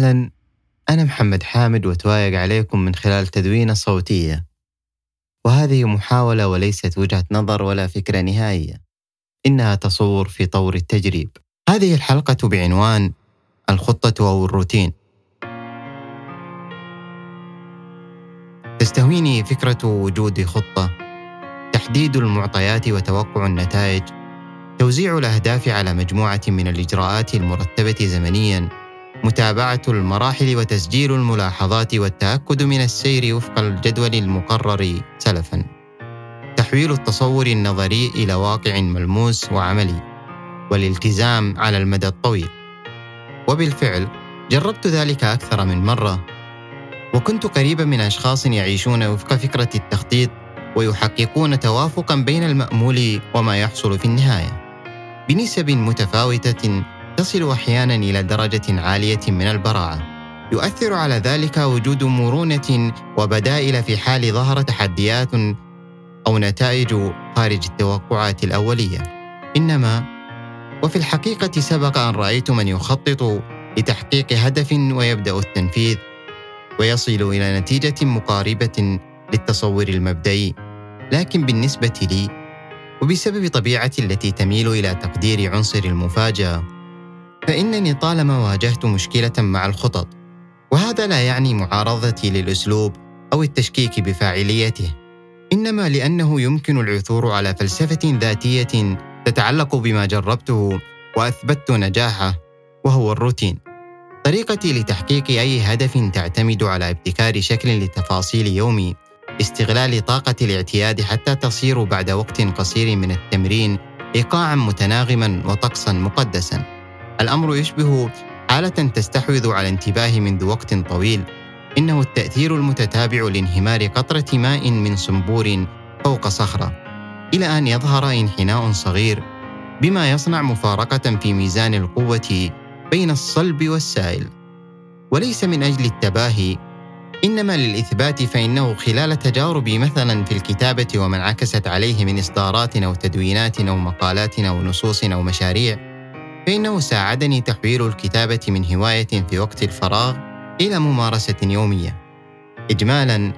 أهلا. أنا محمد حامد وتوايق عليكم من خلال تدوينة صوتية. وهذه محاولة وليست وجهة نظر ولا فكرة نهائية. إنها تصور في طور التجريب. هذه الحلقة بعنوان الخطة أو الروتين. تستهويني فكرة وجود خطة. تحديد المعطيات وتوقع النتائج. توزيع الأهداف على مجموعة من الإجراءات المرتبة زمنياً. متابعة المراحل وتسجيل الملاحظات والتأكد من السير وفق الجدول المقرر سلفاً. تحويل التصور النظري إلى واقع ملموس وعملي، والالتزام على المدى الطويل. وبالفعل جربت ذلك أكثر من مرة، وكنت قريبا من أشخاص يعيشون وفق فكرة التخطيط ويحققون توافقا بين المأمول وما يحصل في النهاية. بنسب متفاوتة تصل أحيانا إلى درجة عالية من البراعة. يؤثر على ذلك وجود مرونة وبدائل في حال ظهر تحديات أو نتائج خارج التوقعات الأولية. إنما وفي الحقيقة سبق أن رأيت من يخطط لتحقيق هدف ويبدأ التنفيذ ويصل إلى نتيجة مقاربة للتصور المبدئي. لكن بالنسبة لي وبسبب طبيعتي التي تميل إلى تقدير عنصر المفاجأة فإنني طالما واجهت مشكلة مع الخطط وهذا لا يعني معارضتي للأسلوب أو التشكيك بفاعليته إنما لأنه يمكن العثور على فلسفة ذاتية تتعلق بما جربته وأثبتت نجاحه وهو الروتين. طريقتي لتحقيق أي هدف تعتمد على ابتكار شكل لتفاصيل يومي استغلال طاقة الاعتياد حتى تصير بعد وقت قصير من التمرين إيقاعا متناغما وطقسا مقدسا. الأمر يشبه حالة تستحوذ على انتباهي منذ وقت طويل. إنه التأثير المتتابع لانهمار قطرة ماء من صنبور فوق صخرة. إلى أن يظهر انحناء صغير بما يصنع مفارقة في ميزان القوة بين الصلب والسائل. وليس من أجل التباهي إنما للإثبات فإنه خلال تجاربي مثلا في الكتابة وما انعكست عليه من إصدارات أو تدوينات أو مقالات أو نصوص أو مشاريع فإنه ساعدني تحويل الكتابة من هواية في وقت الفراغ إلى ممارسة يومية. إجمالاً،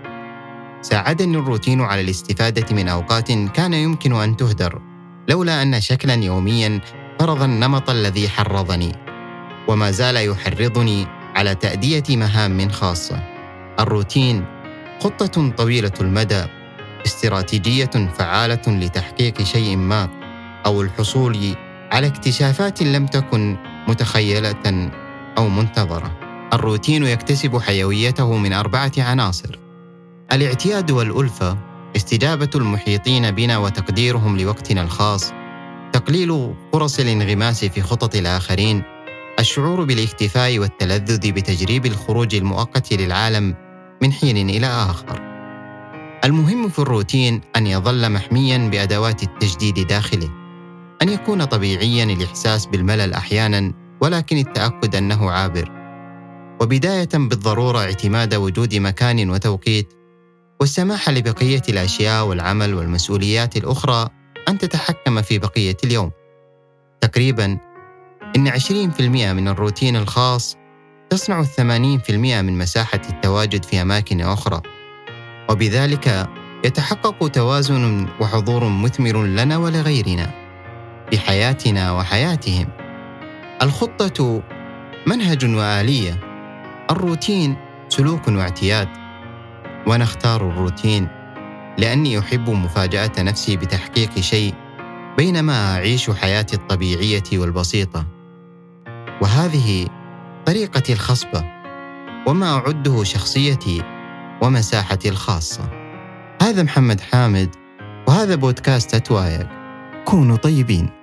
ساعدني الروتين على الاستفادة من أوقات كان يمكن أن تهدر لولا أن شكلاً يومياً فرض النمط الذي حرضني، وما زال يحرضني على تأدية مهام خاصة. الروتين خطة طويلة المدى، استراتيجية فعالة لتحقيق شيء ما أو الحصول على اكتشافات لم تكن متخيلة أو منتظرة. الروتين يكتسب حيويته من أربعة عناصر. الاعتياد والألفة استجابة المحيطين بنا وتقديرهم لوقتنا الخاص. تقليل فرص الانغماس في خطط الآخرين. الشعور بالاكتفاء والتلذذ بتجريب الخروج المؤقت للعالم من حين إلى آخر. المهم في الروتين أن يظل محميا بأدوات التجديد داخله. أن يكون طبيعيا الإحساس بالملل أحيانا ولكن التأكد أنه عابر. وبداية بالضرورة اعتماد وجود مكان وتوقيت. والسماح لبقية الأشياء والعمل والمسؤوليات الأخرى أن تتحكم في بقية اليوم. تقريبا إن 20% من الروتين الخاص تصنع 80% من مساحة التواجد في أماكن أخرى. وبذلك يتحقق توازن وحضور مثمر لنا ولغيرنا. في حياتنا وحياتهم. الخطة منهج وآلية. الروتين سلوك واعتياد. ونختار الروتين لأني أحب مفاجأة نفسي بتحقيق شيء بينما أعيش حياتي الطبيعية والبسيطة. وهذه طريقتي الخصبه وما أعده شخصيتي ومساحتي الخاصة. هذا محمد حامد وهذا بودكاست اتوايق كونوا طيبين.